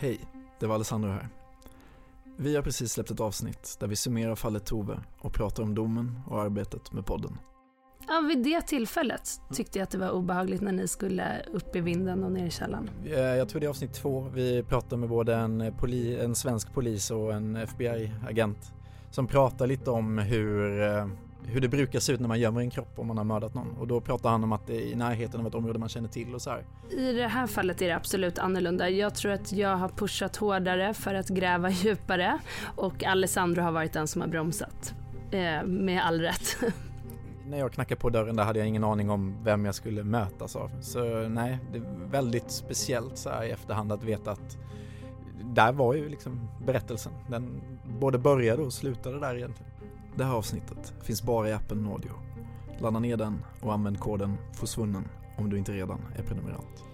Hej, det var Alessandro här. Vi har precis släppt ett avsnitt där vi summerar fallet Tove och pratar om domen och arbetet med podden. Ja, vid det tillfället tyckte jag att det var obehagligt när ni skulle upp i vinden och ner i källaren. Eh, Jag tror det är avsnitt två. Vi pratar med både en, poli, en svensk polis och en FBI-agent som pratar lite om hur, eh, hur det brukar se ut när man gömmer en kropp om man har mördat någon. Och då pratar han om att det är i närheten av ett område man känner till och så här. I det här fallet är det absolut annorlunda. Jag tror att jag har pushat hårdare för att gräva djupare och Alessandro har varit den som har bromsat. Eh, med all rätt. När jag knackade på dörren där hade jag ingen aning om vem jag skulle mötas av. Så nej, det är väldigt speciellt så här i efterhand att veta att där var ju liksom berättelsen. Den både började och slutade där egentligen. Det här avsnittet finns bara i appen Nordio. Ladda ner den och använd koden FÖRSVUNNEN om du inte redan är prenumerant.